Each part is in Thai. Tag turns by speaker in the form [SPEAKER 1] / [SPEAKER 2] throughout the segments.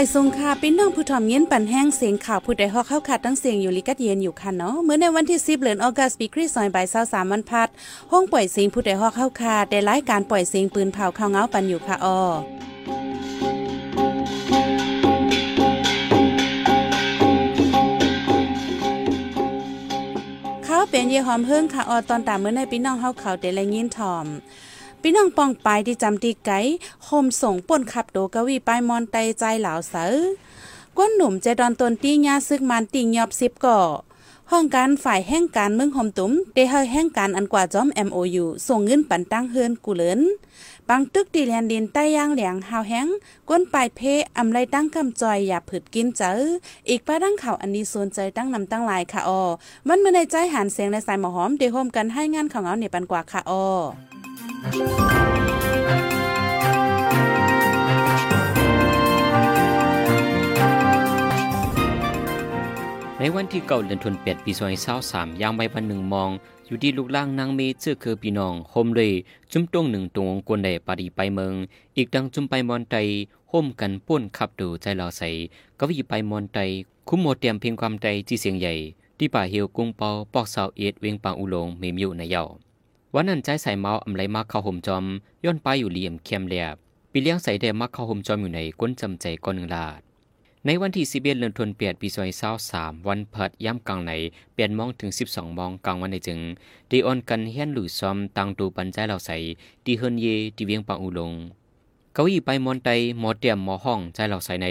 [SPEAKER 1] ไม่ทรงค่าพี่น้องผู้ถ่อมเย็นปั่นแห้งเสียงข่าวผู้ใดฮอกเข้าขาดตั้งเสียงอยู่ลิกัดเย็นอยู่ค่ะเนาะเมื่อในวันที่ 10เดือนออกัสปีคริสต์ศักราช23วันพัดห้องปล่อยเสียงผู้ใดฮอกเข้าขาดได้รายการปล่อยเสียงปืนเผาข้าวเงาปั่นอยู่ค่ะออเขาเป็นเยหอมเพิ่งค่ะออตอนตามเมื่อในพี่น้องเฮาเขาได้แลยินถ่อม พี่น้องปองปายที่จำตีไก่โฮมส่งป่นขับโดกวีปายมอนไตใจเหล่าเสือก้นหนุ่มใจดอนตนตี้ยาซึกมันติงยอบซิบก่อห้องการฝ่ายแห่งการเมืองหอมตุ้มได้เฮแห่งการอันกว่าจอม MOU ส่งเงินปันตั้งเฮินกูเลินบางตึกดีแลนดินใต้ย่างเหลียงหาวแห้งก้นปลายเพอำไรตั้งกำจอยอย่าผืดกินเจออีกป้าดังข่าวอันนี้สนใจตั้งนำตั้งลายค่ะออมันเมื่อในใจหันเสียงในสายหมอหอมเดโฮมกันให้งานของเอาเนี่ยปันกว่าค่ะออ
[SPEAKER 2] ในวันที่เก่าเดือนธันวาคมปี2023ยามใบวันหนึ่งมอง อยู่ที่ลูกล่างนางเมเชื่อคือพี่น้องโฮมเลย จุ้มตรงหนึ่งตรงกวนใดปาดีไปเมือง อีกดังจุ้มไปมอนไตโฮมกันป้นขับดูใจเราใสกวีไปมอนไตคุ้มโมดเตรียมเพียงความใจจีเสียงใหญ่ ที่ป่าเฮียวกุ้งเปาปอกสาวเอ็ดเวงปางอุลงเมมอยู่ในเยา วันนั้นใจใส่เมาอำไรมาเข้าห่มจอมย้อนไปอยู่เหลี่ยมเข้มแหลบปีเลี้ยงใส่แดมาเข้าห่มจอมอยู่ในก้นจำใจก้อนหนึ่งลาด ในวันที่11เดือนธันวาคมปี2023วันเพัดย่ำกลางไหนเปลี่ยนมองถึง12มองกลางวันในจึงดีออนกันเฮียนหลุยซอมตังตูปันใจเราใส่ดีเฮินเยดีเวียงปังอูลงเกาอีไปมอนไตหมอเตียมหมอห้องใจเราใส่ใน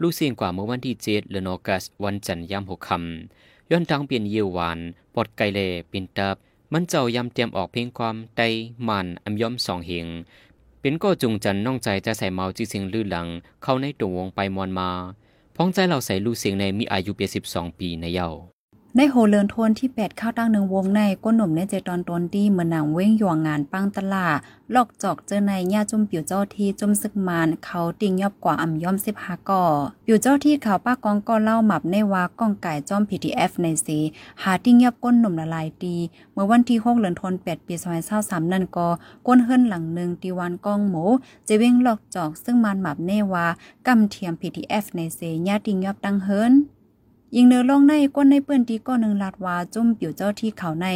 [SPEAKER 2] ลูกเสียงกว่าเมื่อวันที่7เดือนออกัสวันจันทร์ย่ำหกคำย้อนตังเปลี่ยนเยวหวาน ปอดไกเลปินตับ มันเจ้ายำเตรียมออกเพียงความไตมันอัมย่อมสองเหงเป็นก็จุงจันน้องใจจะใส่เมาจีสิงลื่นหลัง เข้าในตัววงไปมอนมา พ้องใจเราใส่ลูกเสียงในมีอายุเปียสิบสองปีในเยา
[SPEAKER 1] ในโฮเลินโทนที่แปดข้าตั้งหนึ่งวงในก้นหนุ่มในเจตอนตนดีเหมือนหนังเว้งหยวงงานปังตลาลอกจอกเจอในญาจุ่มปิวเจ้าที่จุ่มซึกมานเขาติงยอบกว่าอ่ำย่อมสิบหาก่อปิวเจ้าที่เขาป้ากองก็เล่าหมับในว่าก้องไก่จอม PTF ในสีหาติงยอบก้นหนุ่มละลายตีเมื่อวันที่หกเลือนทนแปดปีซอยเศร้าสามนั่นก็ก้นเฮิรนหลังหนึ่งตีวันกองหมูจะเว้งลอกจอกซึ่งมันหมับเนว่ากำเทียม PTF ในเสญาติงยอบตั้งเฮิรน ยิงเนื้อลองในก้นในเปื้อนตีก้อนหนึ่งลาดว่าจุ่มปิวเจ้าที่เขาใน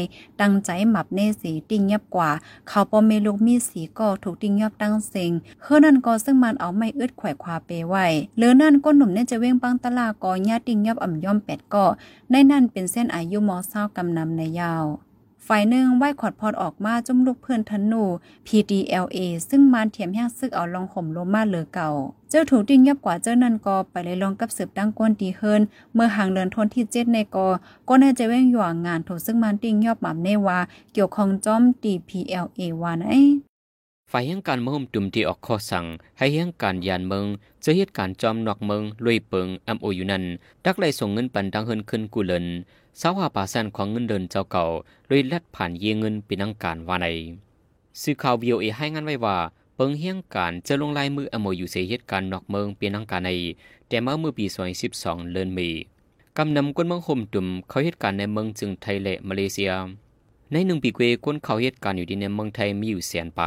[SPEAKER 1] ดังใจหมับเนสีติ่งเงียบกว่า เขาปอมเมลูกมีสีก็ถูกติ่งเงียบตั้งเซ็งเฮือนั่นก็ซึ่งมันเอาไม่อึดแขวควาเปไว้เลือนั่นก้นหนุ่มเนี่ยจะเว้งปังตลาก็ญาติ่งเงียบอ่ำย่อมแปดก็ในนั่นเป็นเส้นอายุมอเศร้ากำนำในยาว ฝ่ายหนึ่งไหว้ขอดพอดออกมาจุ่มลูกเพื่อนธนู PDLA ซึ่งมันเถียมแห้งซึกเอาลองข่มลมมาเหลือเก่า เจ้าถูกดิ้งยับกว่าเจ้านันกอไปเลยลองกับสืบตั้งก้นดีเฮินเมื่อห่างเดินทนที่เจ็ดในกอก็น่าจะแว่งหย่วงงานถูกซึ่งมันดิ้งยอบหม่ำเนว่าเกี่ยวของจอม DPLA วานไอ
[SPEAKER 2] ฝ่ายยังการมืองจุ่มที่ออกข้อสั่ง ให้ยังการยานเมืองจะเหตุการณ์จอมนอกเมืองลุยเปิงอโออยู่นั้นดักไล่ส่งเงินปันดังเฮินขึ้นกูเลินสาวาปาแซนของเงินเดินเจ้าเก่าเลยลัดผ่านเยเงินเป็นนังการว่าในสื่อข่าววีโอเอให้งานไว้ว่าเปิงเฮียงการจะลงลายมืออโมอยู่เสียเหตุการณ์นอกเมืองเป็นนังการใน แต่เมื่อเมื่อปี2012เดือนเมษกำนำก้นเมืองห่มตุ่มเขาเหตุการณ์ในเมืองจึงไทยและมาเลเซีย ในหนึ่งปีเกวก้นเขาเหตุการณ์อยู่ที่ในเมืองไทยมีอยู่แสนไป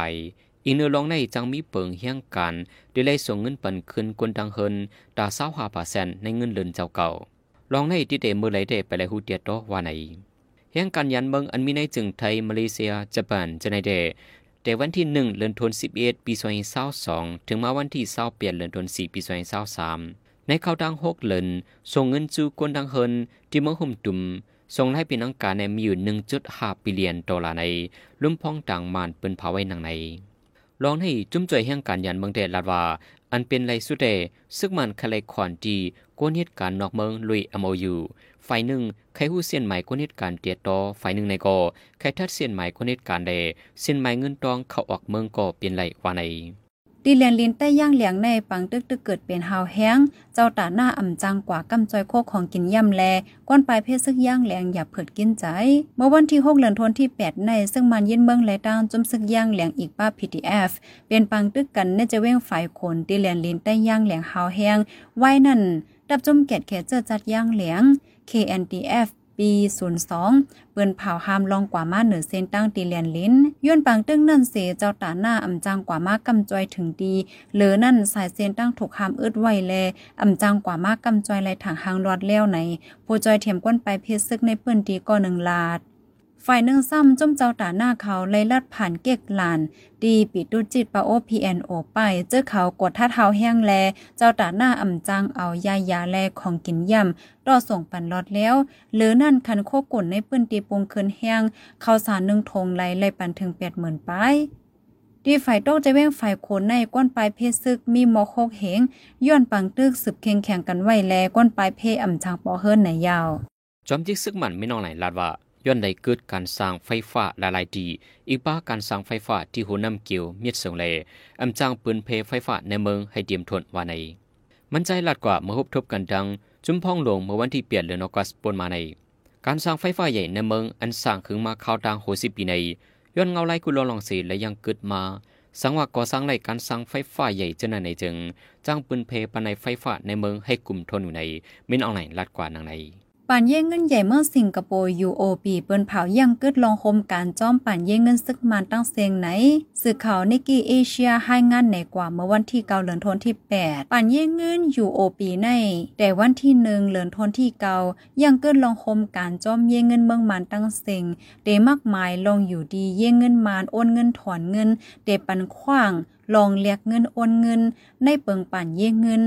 [SPEAKER 2] อีกเนื้อลองในจังมีเปิงเฮียงการได้ไล่ส่งเงินปันคืนกวนดังเฮินตาเศร้าหาปาแสนในเงินเลินเจ้าเก่าลองในที่เดมือไหลเดไปเลหูเดียดว่าไหนเฮียงการยันเมืองอันมีในจึงไทยมาเลเซียญี่ปุ่นจะในเดแต่วันที่หนึ่งเดือนธันวาคมปีสองเศร้าสองถึงมาวันที่เศร้าเปลี่ยนเดือนธันวาคมปีสองเศร้าสามในข้าวดังหกเลินส่งเงินจูกวนดังเฮินที่เมืองหุ่มตุ่มส่งให้เป็นนังการในมีอยู่หนึ่งจุดห้าบิลเลียนดอลลาร์ในลุ่มพองต่างมานเป็นภาวะหนังใน ลองให้จุ้มจ่อยแห่งการยันเมืองเดลาดว่า อันเป็นไรสุดเดซึ่งมันคลายขอนดีกวนเหตุการณ์นอกเมืองลุยอโมยูฝ่ายหนึ่งใครหู้เสียนใหม่กวนเหตุการณ์เตียต่อฝ่ายหนึ่งในก่อใครทัดเสียนใหม่กวนเหตุการณ์เดเสียนใหม่เงินตองเข้าออกเมืองก็เปลี่ยนไรว่าใน
[SPEAKER 1] ตีเลียนลินใต้ย่างเหลียงในปังตึกตึกเกิดเป็นหาวแห้ง เจ้าตาหน้าอ่ำจังกว่ากำจอยโคกของกินย่ำแล ก้อนปลายเพศซึกย่างแหลงอย่าเผิดกินใจ เมื่อวันที่6เดือนธันวาคมที่ 8 ใน ซึ่งมันยินเมืองและดางจุมซึกย่างแหลงอีกป้า PTF เป็นปังตึกกันในจะเว้งฝ่ายคนตีเลียนลินใต้ย่างแหลงหาวแห้งไว้นั่นดับจุมแกดแขเจอจัดย่างเหลียง KNDF ปี02เปิ้นเผาหามลองกว่ามาเหนือเส้นตั้งตีเลียนลิ้นย้อนปังตึ้งนั่นเสเจ้าตาหน้าอำจังกว่ามากกำจอยถึงดีเหลือนั่นสายเส้นตั้งถูกหามอึดไว้แลอำจังกว่ามากกำจอยไหลถังหางรอดแล้วไหนผู้จอยเถียมก้นไปเพชรซึกในเปิ้นดีก็หนึ่งลาด ฝ่ายหนึ่งซ้ำจมเจ้าตาหน้าเขาเลยลัดผ่านเก็กลาน ดีปิดดูจิตปาโอพีแอนโอไป เจอเขากดท่าเท้าแห้งแล เจ้าตาหน้าอ่ำจังเอายายาแลของกินย่ำต่อส่งปันลอดแล้ว หรือนั่นคันโคกุ่นในปื้นตีปงคืนแห้งเขาสารหนึ่งทงไหลไลปันถึงแปดหมื่นไปดีฝ่ายโต้จะแว่งฝ่ายโคนในก้นปลายเพศซึกมีหมอโคกเหงย้อนปังตึกสืบเคียงแข่งกันไว้แลก้นปลายเพอ่ำจังปอเฮิรนไหนยาว
[SPEAKER 2] จอมจิกซึกมันไม่นองไหนลาดว่า ย้อนใดเกิดการสร้างไฟฟ้าหลายๆดีอีกป้าการสร้างไฟฟ้าที่หัวนำเกี่ยวมีดส่งเลอำจ้างปืนเพไฟฟ้าในเมืองให้เตรียมทนว่าใน มันใจลัดกว่าเมื่อพบทบกันดัง จุมพ่องลงเมื่อวันที่เปลี่ยนเดือนอกัสปนมาใน การสร้างไฟฟ้าใหญ่ในเมืองอันสร้างขึ้นมาข่าวดังโหสิปีในย้อนเงาไล่กุลลองสีและยังเกิดมาสังว่าก่อสร้างไรการสร้างไฟฟ้าใหญ่เจนในจึง จ้างปืนเพปในไฟฟ้าในเมืองให้กลุ่มทนอยู่ในมินออนไลน์ลัดกว่านางใน
[SPEAKER 1] ป่านเย่เงินใหญ่เมื่อสิงคโปร์ UOB เปิ้นเผายังกึดลองคมการจ้อมป่านเย่เงินซึกมันตั้งเสียงไหน สื่อข่าวนิกีเอเชียให้งานในกว่าเมื่อวันที่เกาเหลือนทนที่ 8 ป่านเย่เงิน UOB ใน แต่วันที่หนึ่งเลือนทนที่เกายังกึดลองคมการจ้อมเย่เงินเมืองมันตั้งเสียงเดมากมายลองอยู่ดีเย่เงินมานโอนเงินถอนเงินเดปันขว้างลองเรียกเงินโอนเงินในเปิงป่านเย่เงิน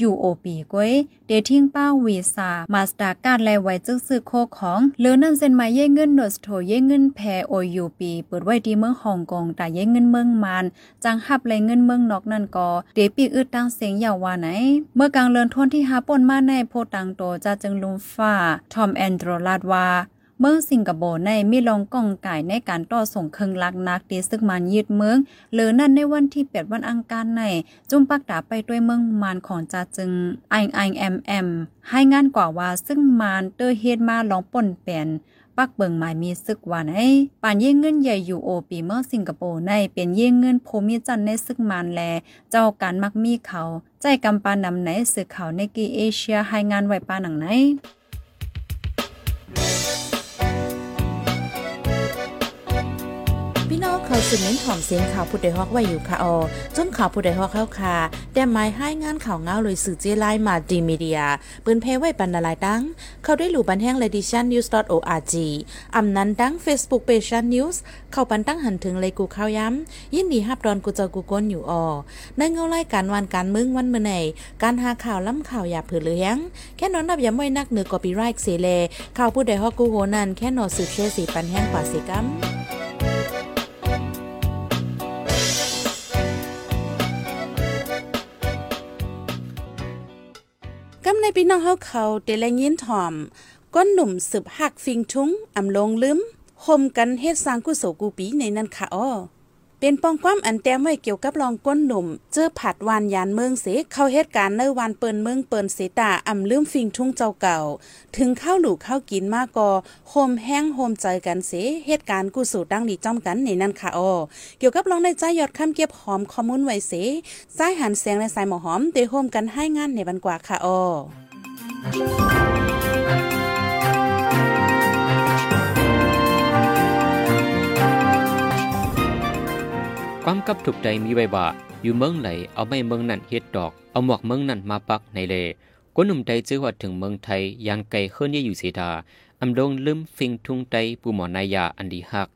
[SPEAKER 1] ยูโอปีก้วยเดทิ้งป้าวีซามาสตาการแลไว้จึกซื้อโคของเลือนั่นเซ็นมาเย่เงินโนสโถเย่เงินแพโอยูปีเปิดไว้ที่เมืองฮ่องกงแต่เย่เงินเมืองมานจังหับแลเงินเมืองนอกนั่นก็เดปีอึดตั้งเสียงยาวว่าไหน เมื่อกลางเลือนทวนที่หาป่นมาในโพตังโตจะจึงลุมฟ้าทอมแอนโดรลาดว่า เมืองสิงคโปร์ในมีลองกองไก่ในการต่อส่งเครื่องลักนักตีซึกมันยืดเมืองหรือนั่นในวันที่เปิดวันอังคารในจุ่มปักดาไปด้วยเมืองมานของจาจึงไอไอเอ็มเอ็มให้งานกว่าว่าซึ่งมานเตอร์เฮดมาลองป่นเปลี่ยนปักเบิงหมายมีซึกวันไอ้ป่านเย่เงินใหญ่อยู่โอปีเมืองสิงคโปร์ในเป็นเย่เงินโพมีจันในซึกมานแล เจ้าการมักมีเขา ใจกำปานำไหนสื่อเขาในกีเอเชียให้งานไว้ปาหนังไหน
[SPEAKER 3] น้องเขาสืบเน้นหอมเสียงข่าวผู้ใดฮอกไว้อยู่ค่ะออจนข่าวผู้ใดฮอกเข้าค่ะแต่หมายให้งานข่าวเงาเลยสื่อเจไลมาดีมีเดียปืนเพไว้ปันนาลายดัง เขาได้หลู่บันแห้งเลดิชันนิวส์ .org อำนั้นดัง Facebook p a g e นิวส์เข้าปันตั้งหันถึงเลยกูข้าวย้ำ ยินดีฮับดอนกูเจอกูก้นอยู่ออในเงาไล่การวันการมึงวันเมื่อไหนการหาข่าวล้ำข่าวอย่าเผือเลี้ยงแค่นอนนับอย่าไม่นักเหนือกอปีไรค์เสเลข่าวผู้ใดฮอกกูโหนันแค่นอสืบเชื่อสีปันแห้งกว่าสีกัม ในพี่น้องเฮาเขาเดลยินถ่อม ก้นหนุ่มสืบหักฟิงทุงอำลงลืมคมกันเฮ็ดสร้างกุโสกูปีในนั้นค่ะอ้อ เป็นปองความอันแต้มไว้เกี่ยวกับรองก้นหนุ่ม เจอผัดวานยานเมืองเสเข้าเหตุการณ์ในวานเปินเมืองเปินเสตาอำลืมฟิงทุ่งเจ้าเก่า ถึงข้าวหลูข้าวกินมากกอโฮมแห้งโฮมใจกันเสเหตุการณ์กูสู่ดังดีจ้อมกันในนั้นค่ะอ้อเกี่ยวกับรองในใจยอดคำเก็บหอมข้อมูลไว้เสสายหันแสงและสายหมอหอมเตโฮมกันให้งานในบันกว่าค่ะอ้อ
[SPEAKER 2] ความกับถูกใจมีไว้ว่าอยู่เมืองไหนเอาไม่เมืองนั่นเฮ็ดดอก เอาหมวกเมืองนั่นมาปักในเลคนหนุ่มใดจื้อว่าถึงเมืองไทยยังไกลเฮิรนยี่อยู่เสีดาอำดงลืมฟิงทุงไตปูหมอนายาอันดีฮัก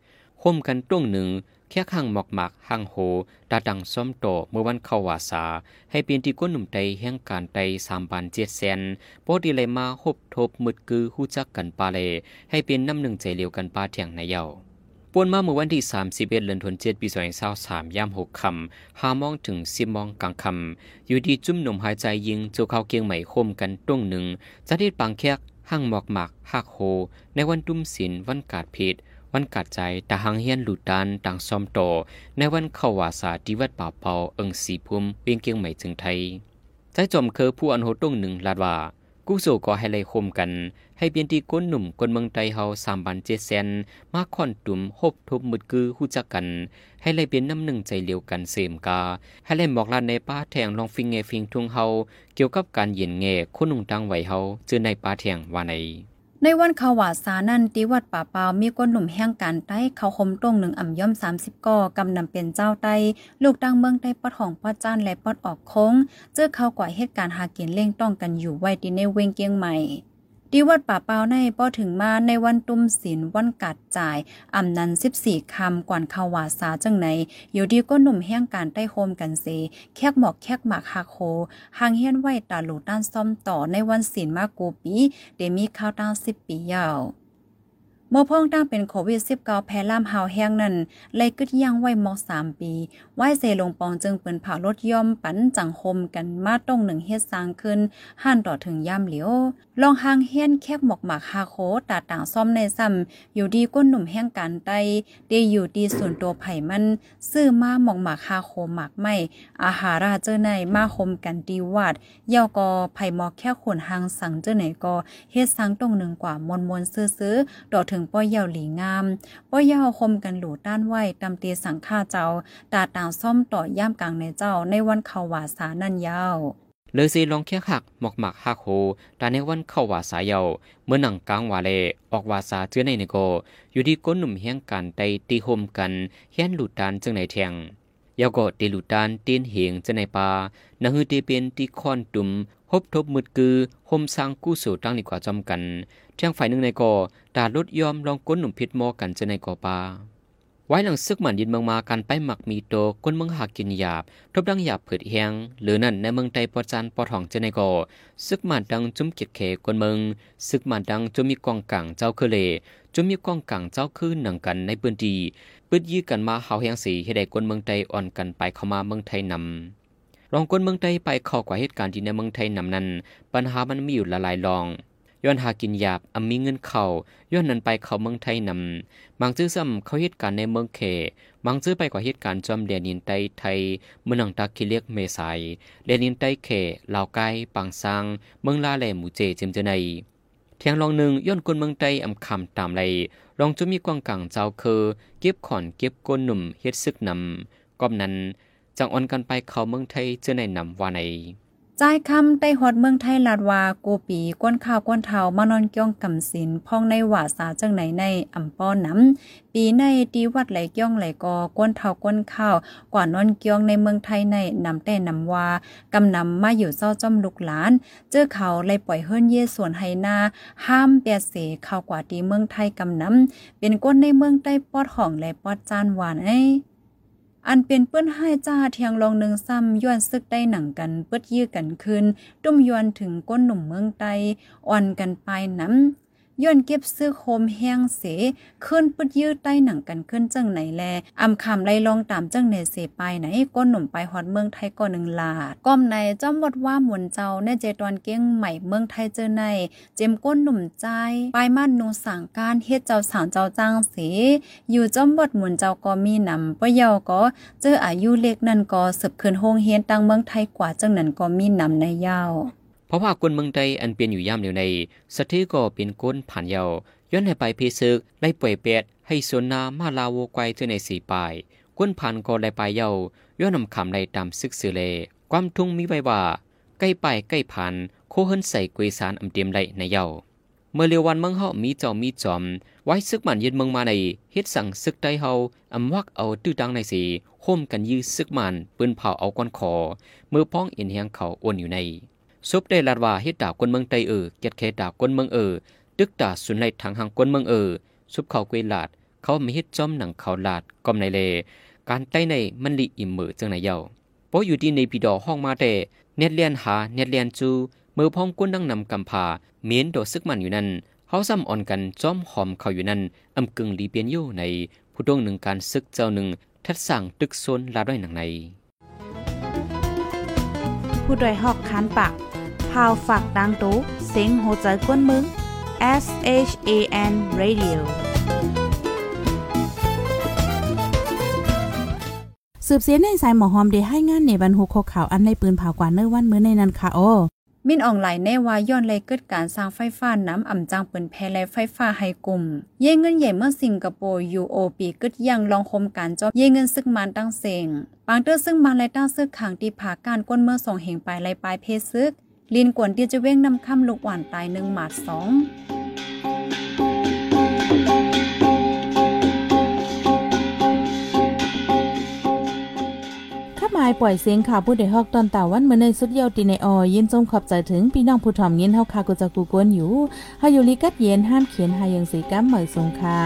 [SPEAKER 2] คมกันตรงหนึ่งแค่ข้างหมอกหมากห้างโหดาดังซ้อมโตเมื่อวันเข้าวาสา ให้เปลี่ยนที่ก้นหนุ่มใดแห่งการใดสามบานเจ็ดแสนปอดีเลยมาหบทบมืดกือหู้จักกันปาเล ให้เป็นน้ำหนึ่งใจเลียวกันปาเถียงในเยา ป่วนมาเมื่อวันที่ 31เดือนธันวาคมปี2023ยาม6ค่ำ5มองถึง10มองกลางค่ำอยู่ดีจุ่มหนุ่มหายใจยิงจูเข้าเกียงใหม่คมกันตรงหนึ่งจะได้ปังแคกห้างหมอกหมักหักโหในวันตุ้มศิลวันกาดเพชรวันกัดใจตาหังเฮียนหลุดดันต่างซอมโตในวันเข้าวาสาที่วัดป่าเปาเอิงสีพุ่มเวียงเกียงใหม่ถึงไทยใจจอมเคอผู้อันโหตรงหนึ่งลาดว่า กู้โซก็ให้เลยคมกัน ให้เปลี่ยนที่ก้นหนุ่มคนเมืองไทยเฮาสามบันเจแซนมาค่อนตุ่มหบทบมุดกือหู้จักกัน ให้เลยเป็นน้ำหนึ่งใจเลียวกันเสมกา ให้เลยบอกลานในป้าแทงลองฟิงเงฟิงทุงเฮาเกี่ยวกับการเย็นเงคนนุ่งตังไหวเฮาเจอในป้าแทงว่าใน
[SPEAKER 1] ในวันขาวาสานั่นตีวัดป่าเปามีก้นหนุ่มแห่งการใต้เขาคมตรงหนึ่งอ่ำย่อม 30ก่อกำนำเป็นเจ้าใต้ลูกดังเมืองใต้ปอดของปอดจ้านและปอดออกโค้งเจอเขากว่าเหตุการณ์หากินเล่งต้องกันอยู่ไว้ดีในเวงเกียงใหม่ ที่วัดป่าเปาในป้อถึงมาในวันตุ้มศีลวันกัดจ่ายอำนันสิบสี่คำก่อนขาวาสาจังไหนอยู่ดีก็หนุ่มแห้งการใต้โฮมกันเสแคกหมอกแคกหมากฮาโคหางเฮียนไหวตาหลูด้านซ่อมต่อในวันศีลมากูปีเดมีข้าวตั้ง10ปียาว เมื่อพ่องตั้งเป็นโควิด 19 แพร่ล่ามหาวแห้งนั้นเลยกึดย่างไว้มอก3ปีไหวเซลงปองจึงเปินเผารถย่อมปันจังคมกันมาต้องหนึ่งเฮ็ดสร้างขึ้นห่านต่อถึงย่ำเหลียวลองหางเฮียนแคกหมอกหมากฮาโคตาต่างซ่อมในซ้ำอยู่ดีก้นหนุ่มแห้งการไตเดอยู่ดีส่วนตัวไผ่มันซื้อมาหมอกหมากฮาโคหมากไม่อาหาราเจอในมาคมกันดีวาดเยาวกอไผ่หมอกแค่ขนหางสังเจอไหนก็เฮ็ดสังตรงหนึ่งกว่ามนมนซื้อๆต่อถึงป้อยเยาหลีงามป้อยเยาคมกันหลูด้านไหวตำเตียสังฆ่าเจ้าตาต่างซ่อมต่อย่ามกลางในเจ้าในวันเขาวาสานันยาว
[SPEAKER 2] เลยซีลองเคียงหักหมอกหมักหักโหตาในวันเข้าวาสาเยาเมื่อหนังกลางวาเลออกวาสาเจือในในโก อยู่ที่ก้นหนุ่มเฮียงกันไตตีโฮมกันเฮียนหลุดดานจึงในแทง ยาวก็ตีหลุดานเตีนเหงจึงในปานะฮือเตีเป็นตีคอนตุ่มพบทบมืดกือโฮมสร้างกู้สู่ตั้งดีกว่าจอมกันเทียงฝ่ายหนึ่งในก่อตาลดยอมลองก้นหนุ่มพิษมอกันจึงในกอปาไว้หลังซึกหมันยินเมืองมากันไปหมักมีโตก้นเมืองหากกินหยาบ ทบดังหยาบเผิดแหงหรือนั่นในเมืองไตปอจานปอทองเจในกอซึกหมันดังจุ้มเกียดเขกวนเมืองซึกหมันดังจุมมีกองกังเจ้าคือเลจุมมีกองกังเจ้าคือหนังกันในปืนดี ปืดยื้อกันมาเฮาแหงสีให้ได้กวนเมืองไตอ่อนกันไปเข้ามาเมืองไทยนำลองกวนเมืองไทยไปเข้ากว่าเหตุการณ์ที่ในเมืองไทยนำนั้น ปัญหามันมีอยู่ละลายลองย้อนหากินหยาบอมีเงินเข้าย้อนนั้นไปเข้าเมืองไทยนำบางจื้อซ้ำเขาเหตุการณ์ในเมืองเขบางจื้อไปกว่าเหตุการณ์จอมเดียนินไตไทย เมืองตาคิเลียกเมษายเดนินไตเขลาวไกปังซังเมืองลาแหลหมู่เจจิมเจไนเทียงลองหนึ่งย้อนคนเมืองไตอำคำตามไร รองจะมีกวางกังเจ้าคือ เก็บขอนเก็บก้นหนุ่มเฮ็ดซึกนำก้อมนั้นจังอ่อนกันไปเข้าเมืองไทยเจอในนำว่าใน
[SPEAKER 1] จ่ายคำได้ฮอดเมืองไทยลาดวากูปีก้นข้าวก้นเทามานอนเกี้ยงกำสินพ่องในหวาสาจังไหนในอ่ำป้อนน้ำปีในตีวัดไหลเกี้ยงไหลกอก้นเทาก้นข้าวกว่านอนเกี้ยงในเมืองไทยในนำแต่นำว่ากำนำมาอยู่เจ้าจ้อมลูกหลาน เจอเขาเลยปล่อยเฮิรนเยส่วนไฮนาห้ามเปียเสเข้ากว่าตีเมืองไทยกำนำเป็นก้นในเมืองใต้ปอดห้องและปอดจานหวานไอ อันเป็นเปิ้นให้จ้าเทียงลองหนึ่งซ้ำย้อนซึกได้หนังกันเปิดยื้อกันคืนตุ้มยวนถึงก้นหนุ่มเมืองไตอ่อนกันไปน้ำ ย้อนเก็บซื้อโคมแห้งเสขึ้นปึดยื้อใต้หนังกันขึ้นจังไหนแลอำคำไล่ลองตามจังเนเสไปไหนก้นหนุ่มไปฮอดเมืองไทยก่อนหนึ่งลาดก้อมในจอมวดว่าหมุนเจ้าในเจตอนเก้งใหม่เมืองไทยเจอใน เจมก้นหนุ่มใจปลายมาดนูสั่งการเฮ็ดเจ้าสาวเจ้าจ้างเสอยู่จอมวดหมุนเจ้าก็มีนำปะเยาก็เจออายุเล็กนั่นก็สืบคืนโฮงเฮียนตังเมืองไทยกว่าจังนั้นก็มีนำในยาว
[SPEAKER 2] ราะว่าคนเมืองใดอันเป็นอยู่ย่ามเดียวในสถิก็เป็นก้นผ่านเยาย้อนให้ไปพีซึกไล่ป่วยเป็ดให้สวนนามาลาโวไกวเจอในสีปลายก้นผ่านก็ไล่ไปเยาย้อนนำคำไล่ตามซึกสือเล ความทุ่งมีไว้ว่า ใกล้ไปใกล้ผ่านโคเฮินใส่กุยสารอำเตียมไลในเยาเมื่อเรียววันเมืองเฮามีจอมมีจอม ไว้ซึกมันยืนเมืองมาในเฮ็ดสั่งซึกได้เฮาอำวักเอาตื้อดังในสีโฮมกันยื้อซึกมันปืนเผาเอาก้อนคอมือพ้องเอ็นเฮียงเขาอ้วนอยู่ใน ซุปได้ลาดว่าเฮ็ดดาวคนเมืองไตเออเกียดเคดาวคนเมืองเออตึกตาสุนไลทางหางคนเมืองเออซุปเขากุยลาด เขามีเฮ็ดจอมหนังเขาลาดกอมในเล การไตในมันลิอิ่มมือจังไหนเยาเพราะอยู่ที่ในปีดอห้องมาแต่เน็ตเลียนหาเน็ตเลียนจูมือพ้องก้นดังนำกำพาเมียนโดซึกมันอยู่นั่นเขาซ้ำอ่อนกันจอมหอมเขาอยู่นั่นอำกึ่งลีเปียนอยู่ในผู้ดงหนึ่งการซึกเจ้าหนึ่งทัดสั่งตึกโซนลาด้วยหนังใน
[SPEAKER 3] ผู้ดยหอกคันปาก พาวฝากดังตู้เสียงโหใจกวนมึง S H A N Radio สืบเสียในสายหมอหอมเดให้งานในบรรหุกข่าวอันในปืนเผากว่าเนื้อวันมื้อในนั้นค่ะโอ
[SPEAKER 1] มินออนไลน์แน่ว่าย้อนเลยเกิดการสร้างไฟฟ้าน้ำอ่ำจังเปินแพและไฟฟ้าให้กลุ่ม เย่เงินใหญ่เมื่อสิงคโปร์ UOP กึดยังลองคมการจอบเย่เงินซึกมันตั้งเสงปางเตอร์ซึ่งมันและตั้งซึกขังที่ผาการก้นเมื่อส่งเหงไปไลปลายเพซึก ลินกวนเตียจะเว้งนำคำลูกหวานตายหนึ่งหมาดสองมา
[SPEAKER 4] ยปล่อยเสียงข่าวผู้ใดฮอกตอนตาวันเมื่อในสุดเยาวตีในออยินจงขอบใจถึงพี่น้องผู้ถ่อมเย็นเฮาคากุจักกูกวนอยู่ฮายุลิกัดเย็นห้ามเขียนหายังสีกัมเหมยสงค่ะ